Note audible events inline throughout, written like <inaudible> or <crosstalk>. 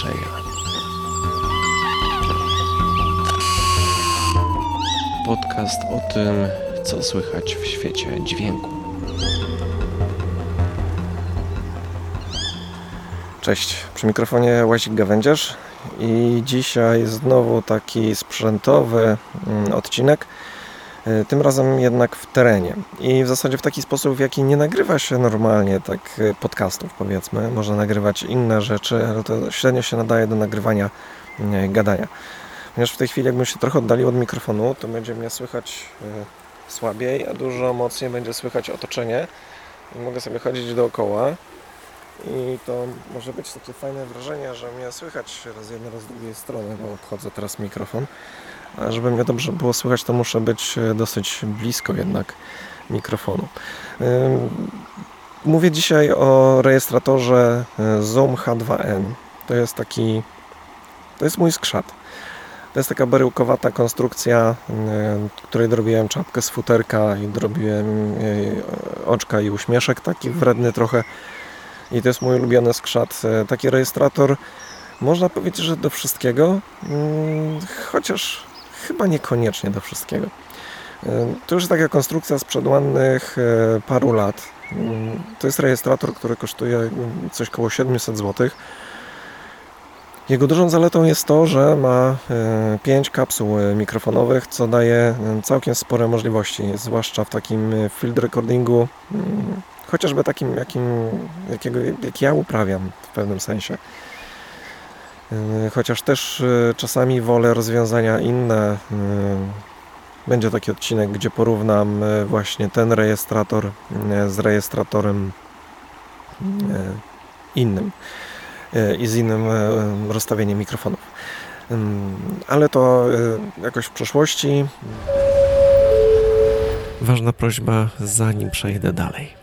Szeja. Podcast o tym, co słychać w świecie dźwięku. Cześć, przy mikrofonie Łazik Gawędziarz i dzisiaj znowu taki sprzętowy mm, odcinek, tym razem jednak w terenie i w zasadzie w taki sposób, w jaki nie nagrywa się normalnie tak y, podcastów powiedzmy, można nagrywać inne rzeczy, ale to średnio się nadaje do nagrywania y, gadania. Ponieważ w tej chwili jakbym się trochę oddalił od mikrofonu, to będzie mnie słychać słabiej, a dużo mocniej będzie słychać otoczenie i mogę sobie chodzić dookoła i to może być takie fajne wrażenie, że mnie słychać raz jednej, raz z drugiej strony, bo obchodzę teraz mikrofon. A żeby mnie dobrze było słychać, to muszę być e, dosyć blisko jednak mikrofonu. Mówię dzisiaj o rejestratorze e, Zoom H2n. To jest taki, to jest mój skrzat. To jest taka baryłkowata konstrukcja, której dorobiłem czapkę z futerka i dorobiłem oczka i uśmieszek, taki wredny trochę i to jest mój ulubiony skrzat. E, taki rejestrator można powiedzieć, że do wszystkiego, mm, chociaż chyba niekoniecznie do wszystkiego. E, to już taka konstrukcja sprzed ładnych e, paru lat. To jest rejestrator, który kosztuje coś około 700 zł. Jego dużą zaletą jest to, że ma 5 kapsuł mikrofonowych, co daje całkiem spore możliwości, zwłaszcza w takim field recordingu chociażby takim, jakim, jakiego, jak ja uprawiam w pewnym sensie. Yy, chociaż też yy, czasami wolę rozwiązania inne. Yy, będzie taki odcinek, gdzie porównam właśnie ten rejestrator z rejestratorem innym i z innym rozstawieniem mikrofonów. Ale to jakoś w przeszłości. Ważna prośba, zanim przejdę dalej.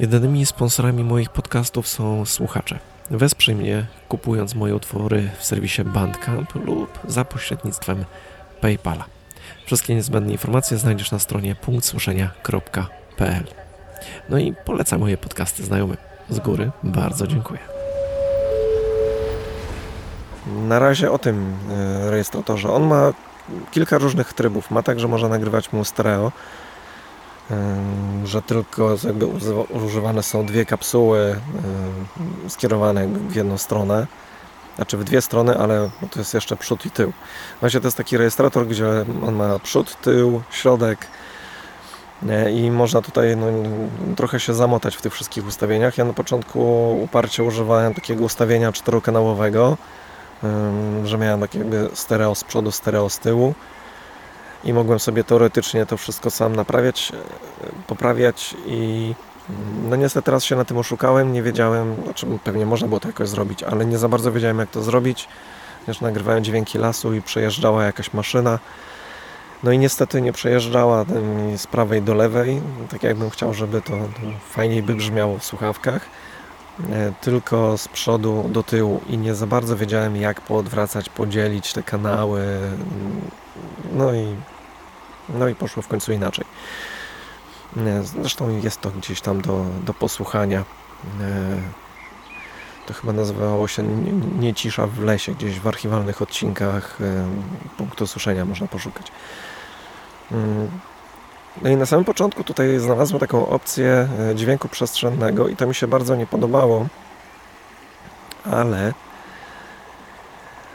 Jedynymi sponsorami moich podcastów są słuchacze. Wesprzyj mnie kupując moje utwory w serwisie Bandcamp lub za pośrednictwem PayPala. Wszystkie niezbędne informacje znajdziesz na stronie punktsłyszenia.pl. No i polecam moje podcasty znajomym. Z góry bardzo dziękuję. Na razie o tym e, rejestratorze. On ma kilka różnych trybów. Ma tak, że można nagrywać mu stereo że tylko jakby używane są dwie kapsuły skierowane w jedną stronę, znaczy w dwie strony, ale to jest jeszcze przód i tył. Właśnie to jest taki rejestrator, gdzie on ma przód, tył, środek i można tutaj no, trochę się zamotać w tych wszystkich ustawieniach. Ja na początku uparcie używałem takiego ustawienia czterokanałowego, że miałem takie jakby stereo z przodu, stereo z tyłu i mogłem sobie teoretycznie to wszystko sam naprawiać, e, poprawiać i no niestety teraz się na tym oszukałem, nie wiedziałem, znaczy pewnie można było to jakoś zrobić, ale nie za bardzo wiedziałem jak to zrobić, ponieważ nagrywałem dźwięki lasu i przejeżdżała jakaś maszyna, no i niestety nie przejeżdżała z prawej do lewej, tak jakbym chciał, żeby to fajniej by brzmiało w słuchawkach, e, tylko z przodu do tyłu i nie za bardzo wiedziałem jak poodwracać, podzielić te kanały, no i, no i poszło w końcu inaczej. Zresztą jest to gdzieś tam do, do posłuchania. E, to chyba nazywało się Nie w lesie, gdzieś w archiwalnych odcinkach e, punktu suszenia można poszukać. Mm. No i na samym początku tutaj znalazłem taką opcję e, dźwięku przestrzennego i to mi się bardzo nie podobało, ale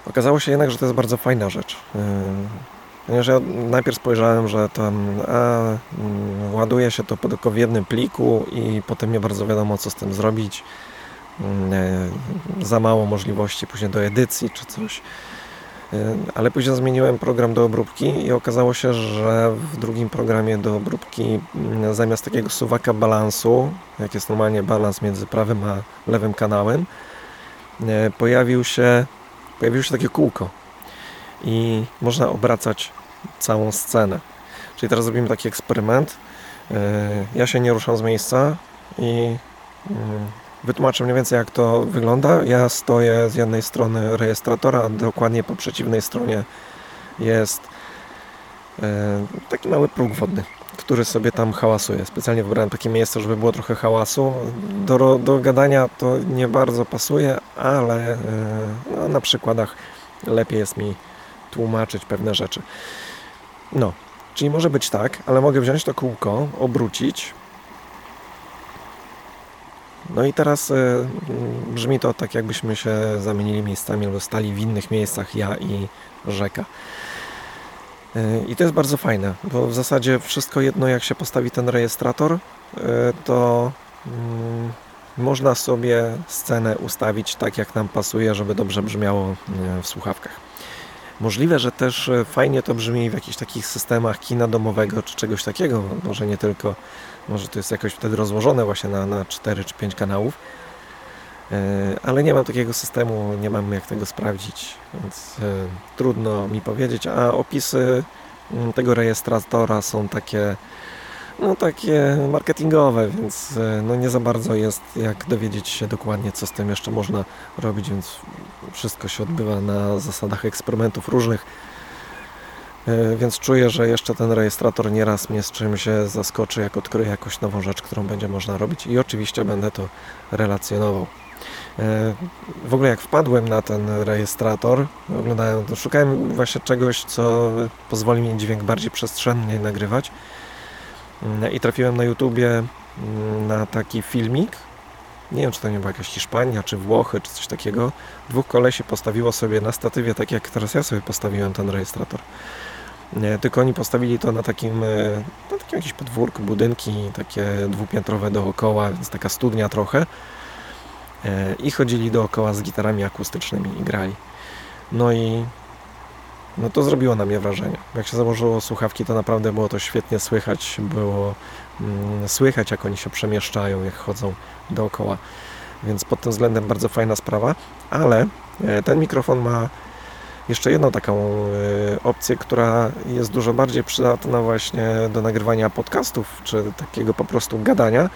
Okazało się jednak, że to jest bardzo fajna rzecz. Yy, ponieważ ja najpierw spojrzałem, że tam a, mm, ładuje się to tylko w jednym pliku i potem nie bardzo wiadomo co z tym zrobić. Yy, za mało możliwości później do edycji czy coś. Yy, ale później zmieniłem program do obróbki i okazało się, że w drugim programie do obróbki mm, zamiast takiego suwaka balansu, jak jest normalnie balans między prawym a lewym kanałem, pojawił się pojawiło się takie kółko i można obracać całą scenę. Czyli teraz zrobimy taki eksperyment. E, ja się nie ruszam z miejsca i mm, wytłumaczę mniej więcej jak to wygląda. Ja stoję z jednej strony rejestratora, a dokładnie po przeciwnej stronie jest e, taki mały próg wodny, który sobie tam hałasuje. Specjalnie wybrałem takie miejsce, żeby było trochę hałasu. Do, do gadania to nie bardzo pasuje, ale e, no, na przykładach lepiej jest mi tłumaczyć pewne rzeczy. No, czyli może być tak, ale mogę wziąć to kółko, obrócić. No i teraz mm, brzmi to tak, jakbyśmy się zamienili miejscami albo stali w innych miejscach, ja i rzeka. E, I to jest bardzo fajne, bo w zasadzie wszystko jedno, jak się postawi ten rejestrator, e, to mm, można sobie scenę ustawić tak, jak nam pasuje, żeby dobrze brzmiało e, w słuchawkach. Możliwe, że też fajnie to brzmi w jakichś takich systemach kina domowego czy czegoś takiego, może nie tylko, może to jest jakoś wtedy rozłożone właśnie na, na 4 czy 5 kanałów, ale nie mam takiego systemu, nie mam jak tego sprawdzić, więc e, trudno mi powiedzieć, a opisy mm, tego rejestratora są takie no takie marketingowe, więc e, no nie za bardzo jest jak dowiedzieć się dokładnie co z tym jeszcze można robić, więc wszystko się odbywa na zasadach eksperymentów różnych. E, Więc czuję, że jeszcze ten rejestrator nieraz mnie z czymś zaskoczy, jak odkryję jakąś nową rzecz, którą będzie można robić i oczywiście będę to relacjonował. E, W ogóle jak wpadłem na ten rejestrator, oglądałem, to szukałem właśnie czegoś, co pozwoli mi dźwięk bardziej przestrzennie nagrywać Mm, i trafiłem na YouTubie mm, na taki filmik. Nie wiem, czy to nie była jakaś Hiszpania, czy Włochy, czy coś takiego. Dwóch kolesi postawiło sobie na statywie, tak jak teraz ja sobie postawiłem ten rejestrator. Nie, tylko oni postawili to na takim, e, na takim jakimś podwórku, budynki takie dwupiętrowe dookoła, więc taka studnia trochę. E, I chodzili dookoła z gitarami akustycznymi i grali. No i no to zrobiło na mnie wrażenie. Jak się założyło słuchawki, to naprawdę było to świetnie słychać. Było mm, słychać, jak oni się przemieszczają, jak chodzą dookoła. Więc pod tym względem bardzo fajna sprawa. Ale e, ten mikrofon ma jeszcze jedną taką e, opcję, która jest dużo bardziej przydatna właśnie do nagrywania podcastów, czy takiego po prostu gadania.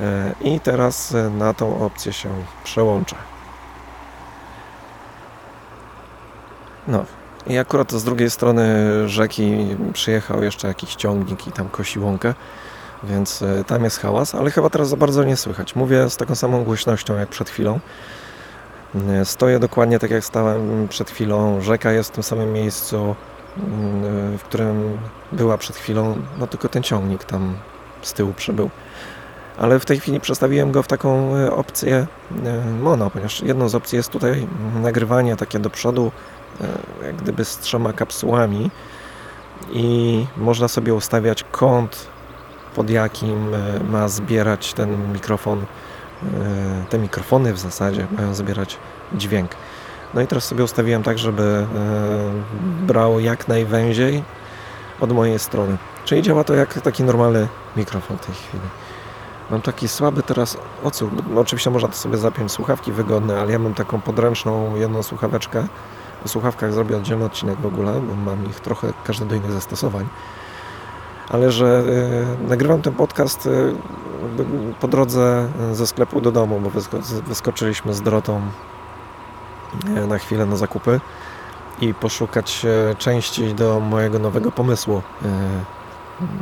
E, I teraz e, na tą opcję się przełączę. No, i akurat z drugiej strony rzeki przyjechał jeszcze jakiś ciągnik i tam kosi łąkę, więc e, tam jest hałas, ale chyba teraz za bardzo nie słychać. Mówię z taką samą głośnością jak przed chwilą. Stoję dokładnie tak jak stałem przed chwilą. Rzeka jest w tym samym miejscu, mm, w którym była przed chwilą, no tylko ten ciągnik tam z tyłu przybył. Ale w tej chwili przestawiłem go w taką e, opcję e, mono, ponieważ jedną z opcji jest tutaj nagrywanie takie do przodu, e, jak gdyby z trzema kapsułami i można sobie ustawiać kąt, pod jakim ma zbierać ten mikrofon. Te mikrofony w zasadzie mają zbierać dźwięk. No i teraz sobie ustawiłem tak, żeby e, brał jak najwęziej od mojej strony. Czyli działa to jak taki normalny mikrofon w tej chwili. Mam taki słaby teraz odsłuch. bo Oczywiście można to sobie zapiąć słuchawki wygodne, ale ja mam taką podręczną jedną słuchaweczkę. O słuchawkach zrobię oddzielny odcinek w ogóle, bo mam ich trochę każdy do innych zastosowań. Ale że y, nagrywam ten podcast y, po drodze ze sklepu do domu, bo wysko wyskoczyliśmy z Dorotą y, na chwilę na zakupy i poszukać y, części do mojego nowego pomysłu y,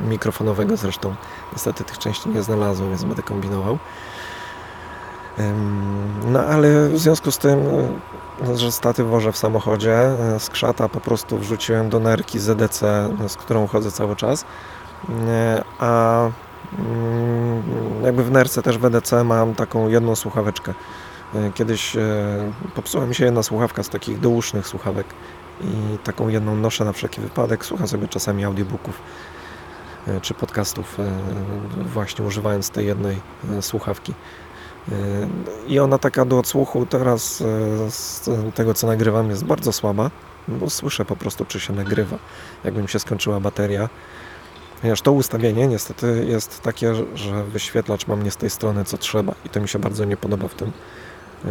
mikrofonowego zresztą. Niestety tych części nie znalazłem, więc będę kombinował. No ale w związku z tym, y, że staty wożę w samochodzie, skrzata po prostu wrzuciłem do nerki ZDC, z którą chodzę cały czas. Y, A mm, jakby w nerce też w mam taką jedną słuchaweczkę. Kiedyś popsuła mi się jedna słuchawka z takich dousznych słuchawek i taką jedną noszę na wszelki wypadek. Słucham sobie czasami audiobooków e, czy podcastów e, właśnie używając tej jednej e, słuchawki. E, I ona taka do odsłuchu teraz e, z tego co nagrywam jest bardzo słaba, bo słyszę po prostu czy się nagrywa, jakby mi się skończyła bateria. Ponieważ to ustawienie niestety jest takie, że wyświetlacz mam nie z tej strony co trzeba i to mi się bardzo nie podoba w tym. E,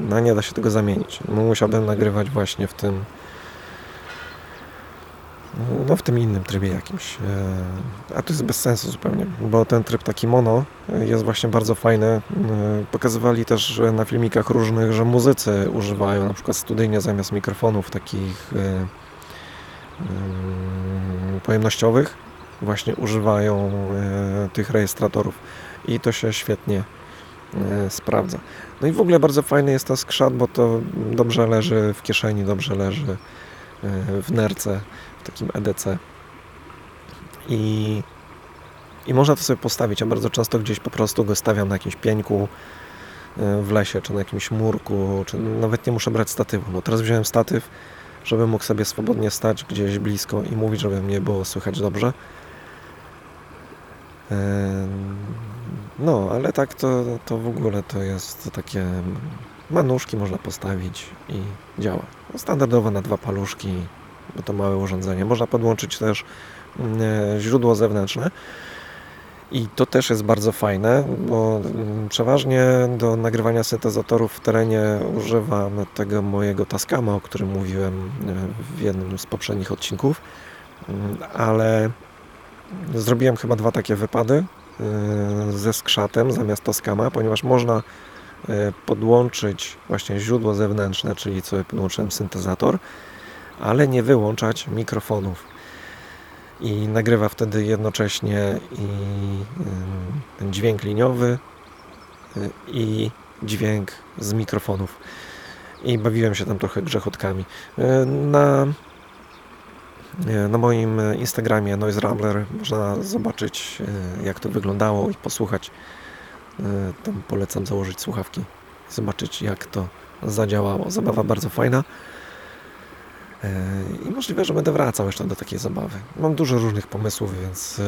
No nie da się tego zamienić. Musiałbym nagrywać właśnie w tym no w tym innym trybie jakimś. E, A to jest bez sensu zupełnie, bo ten tryb taki mono jest właśnie bardzo fajny. E, Pokazywali też na filmikach różnych, że muzycy używają na przykład studyjnie zamiast mikrofonów takich e, mm, pojemnościowych właśnie używają e, tych rejestratorów i to się świetnie e, sprawdza. No i w ogóle bardzo fajny jest ten skrzat, bo to dobrze leży w kieszeni, dobrze leży e, w nerce, w takim EDC. I, I można to sobie postawić. Ja bardzo często gdzieś po prostu go stawiam na jakimś pieńku e, w lesie, czy na jakimś murku, czy nawet nie muszę brać statywu. No teraz wziąłem statyw, żeby mógł sobie swobodnie stać gdzieś blisko i mówić, żeby mnie było słychać dobrze. No, ale tak to, to w ogóle to jest takie ma nóżki, można postawić i działa. No, standardowo na dwa paluszki, to małe urządzenie. Można podłączyć też mm, e, źródło zewnętrzne. I to też jest bardzo fajne, bo mm, przeważnie do nagrywania syntezatorów w terenie używam tego mojego Tascama, o którym mówiłem e, w jednym z poprzednich odcinków, Mm, ale zrobiłem chyba dwa takie wypady e, ze skrzatem zamiast Tascama, ponieważ można podłączyć właśnie źródło zewnętrzne, czyli sobie podłączyłem syntezator, ale nie wyłączać mikrofonów i nagrywa wtedy jednocześnie i ym, ten dźwięk liniowy y, i dźwięk z mikrofonów. I bawiłem się tam trochę grzechotkami. Y, Na, y, na moim Instagramie Noise Rambler można zobaczyć y, jak to wyglądało i posłuchać. Y, Tam polecam założyć słuchawki zobaczyć jak to zadziałało. Zabawa bardzo fajna. E, I możliwe, że będę wracał jeszcze do takiej zabawy. Mam dużo różnych pomysłów, więc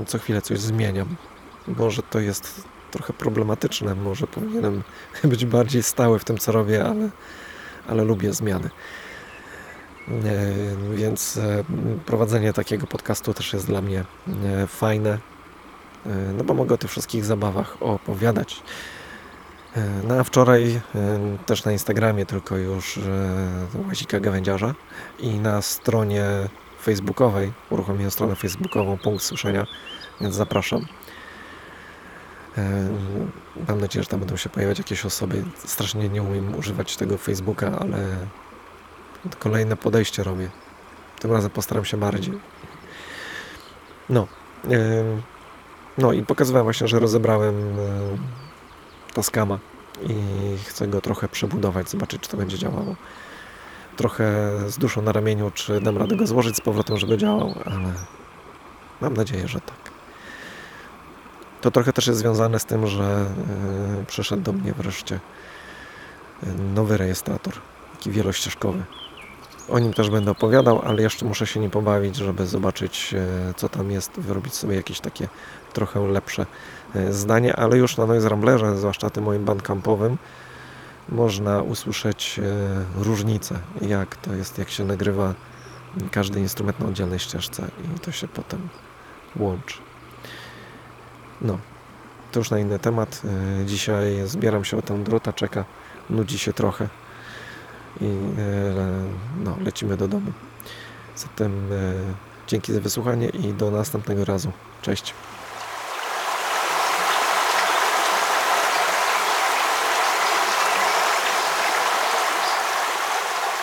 e, co chwilę coś zmieniam. Może to jest trochę problematyczne, może powinienem <laughs> być bardziej stały w tym, co robię, ale, ale lubię zmiany. E, Więc prowadzenie takiego podcastu też jest dla mnie fajne, no bo mogę o tych wszystkich zabawach opowiadać. E, No a wczoraj e, też na Instagramie, tylko już e, Łazika Gawędziarza i na stronie facebookowej, uruchomiłem stronę facebookową Punkt Słyszenia, więc zapraszam. Mam nadzieję, że tam będą się pojawiać jakieś osoby. Strasznie nie umiem używać tego Facebooka, ale kolejne podejście robię. Tym razem postaram się bardziej. No. No i pokazywałem właśnie, że rozebrałem e, Tascama i chcę go trochę przebudować, zobaczyć, czy to będzie działało. Trochę z duszą na ramieniu, czy dam radę go złożyć z powrotem, żeby działał, ale mam nadzieję, że tak. To trochę też jest związane z tym, że yy, przyszedł do mnie wreszcie yy, nowy rejestrator, taki wielościeżkowy. O nim też będę opowiadał, ale jeszcze muszę się nim pobawić, żeby zobaczyć, yy, co tam jest, wyrobić sobie jakieś takie trochę lepsze e, zdanie, ale już na Noise Ramblerze, zwłaszcza tym moim bandcampowym, można usłyszeć e, różnicę, jak to jest, jak się nagrywa każdy instrument na oddzielnej ścieżce i to się potem łączy. No, to już na inny temat. E, Dzisiaj zbieram się o tę drota, czeka, nudzi się trochę i e, no, lecimy do domu. Zatem e, dzięki za wysłuchanie i do następnego razu. Cześć.